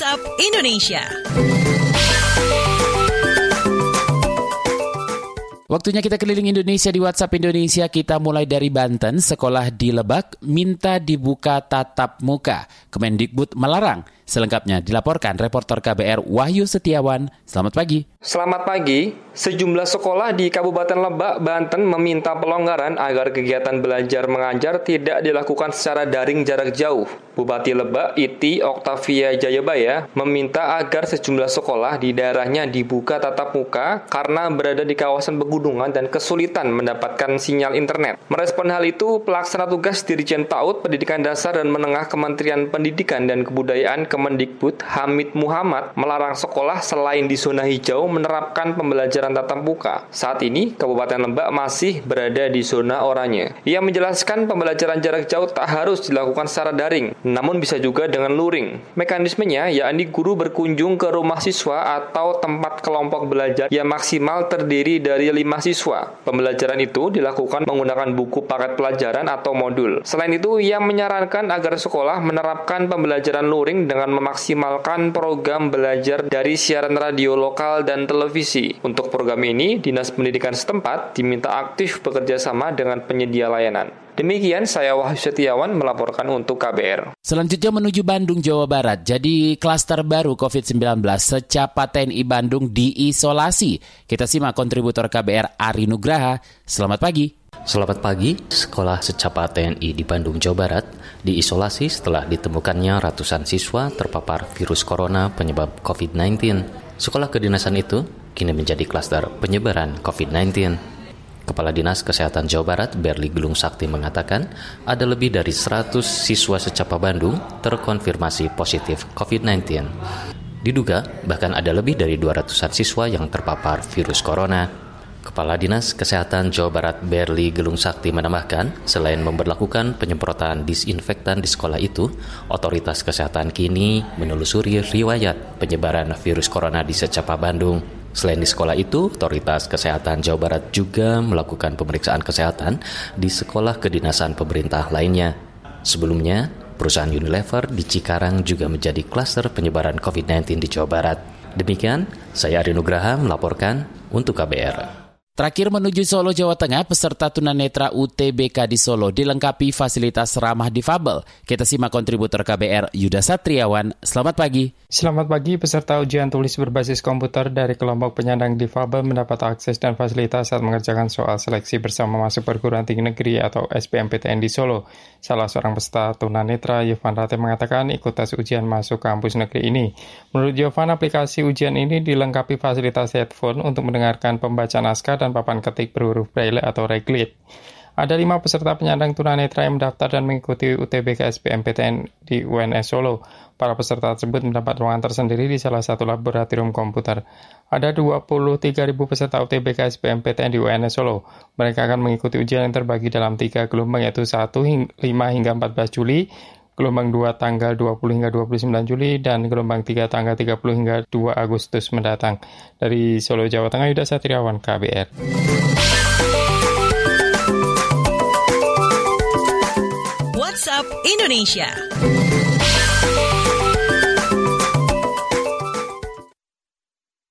WhatsApp Indonesia. Waktunya kita keliling Indonesia di WhatsApp Indonesia. Kita mulai dari Banten, sekolah di Lebak minta dibuka tatap muka. Kemendikbud melarang. Selengkapnya dilaporkan reporter KBR Wahyu Setiawan. Selamat pagi. Selamat pagi. Sejumlah sekolah di Kabupaten Lebak, Banten meminta pelonggaran agar kegiatan belajar mengajar tidak dilakukan secara daring jarak jauh. Bupati Lebak, Iti Oktavia Jayabaya, meminta agar sejumlah sekolah di daerahnya dibuka tatap muka karena berada di kawasan pegunungan dan kesulitan mendapatkan sinyal internet. Merespon hal itu, pelaksana tugas Dirjen PAUD Pendidikan Dasar dan Menengah Kementerian Pendidikan dan Kebudayaan Kemendikbud Hamid Muhammad melarang sekolah selain di zona hijau menerapkan pembelajaran tatap muka. Saat ini, Kabupaten Lebak masih berada di zona oranye. Ia menjelaskan pembelajaran jarak jauh tak harus dilakukan secara daring, namun bisa juga dengan luring. Mekanismenya yakni guru berkunjung ke rumah siswa atau tempat kelompok belajar yang maksimal terdiri dari lima siswa. Pembelajaran itu dilakukan menggunakan buku paket pelajaran atau modul. Selain itu, ia menyarankan agar sekolah menerapkan pembelajaran luring dengan memaksimalkan program belajar dari siaran radio lokal dan televisi. Untuk program ini, Dinas Pendidikan setempat diminta aktif bekerja sama dengan penyedia layanan. Demikian saya Wahyu Setiawan melaporkan untuk KBR. Selanjutnya menuju Bandung, Jawa Barat. Jadi klaster baru COVID-19 secapa TNI Bandung diisolasi. Kita simak kontributor KBR Ari Nugraha. Selamat pagi. Selamat pagi, Sekolah Secapa TNI di Bandung, Jawa Barat diisolasi setelah ditemukannya ratusan siswa terpapar virus corona penyebab COVID-19. Sekolah kedinasan itu kini menjadi klaster penyebaran COVID-19. Kepala Dinas Kesehatan Jawa Barat, Berli Gelung Sakti mengatakan, ada lebih dari 100 siswa secapa Bandung terkonfirmasi positif COVID-19. Diduga, bahkan ada lebih dari 200-an siswa yang terpapar virus corona. Kepala Dinas Kesehatan Jawa Barat Berli Gelung Sakti menambahkan, selain memperlakukan penyemprotan disinfektan di sekolah itu, otoritas kesehatan kini menelusuri riwayat penyebaran virus corona di secapa Bandung. Selain di sekolah itu, Otoritas Kesehatan Jawa Barat juga melakukan pemeriksaan kesehatan di sekolah kedinasan pemerintah lainnya. Sebelumnya, perusahaan Unilever di Cikarang juga menjadi klaster penyebaran COVID-19 di Jawa Barat. Demikian, saya Ari Nugraha melaporkan untuk KBR. Terakhir menuju Solo, Jawa Tengah, peserta tunanetra UTBK di Solo dilengkapi fasilitas ramah difabel. Kita simak kontributor KBR Yuda Satriawan. Selamat pagi. Selamat pagi, peserta ujian tulis berbasis komputer dari kelompok penyandang difabel mendapat akses dan fasilitas saat mengerjakan soal seleksi bersama masuk perguruan tinggi negeri atau SBMPTN di Solo. Salah seorang peserta tunanetra, Yovan Rate mengatakan ikut tes ujian masuk kampus negeri ini. Menurut Yovan, aplikasi ujian ini dilengkapi fasilitas headphone untuk mendengarkan pembacaan naskah dan papan ketik berhuruf braille atau reglit. Ada lima peserta penyandang tunanetra yang mendaftar dan mengikuti UTBK SBMPTN di UNS Solo. Para peserta tersebut mendapat ruangan tersendiri di salah satu laboratorium komputer. Ada 23.000 peserta UTBK SBMPTN di UNS Solo. Mereka akan mengikuti ujian yang terbagi dalam tiga gelombang yaitu 1 hingga 5 hingga 14 Juli, gelombang 2 tanggal 20 hingga 29 Juli, dan gelombang 3 tanggal 30 hingga 2 Agustus mendatang. Dari Solo, Jawa Tengah, Yuda Satriawan, KBR. WhatsApp Indonesia.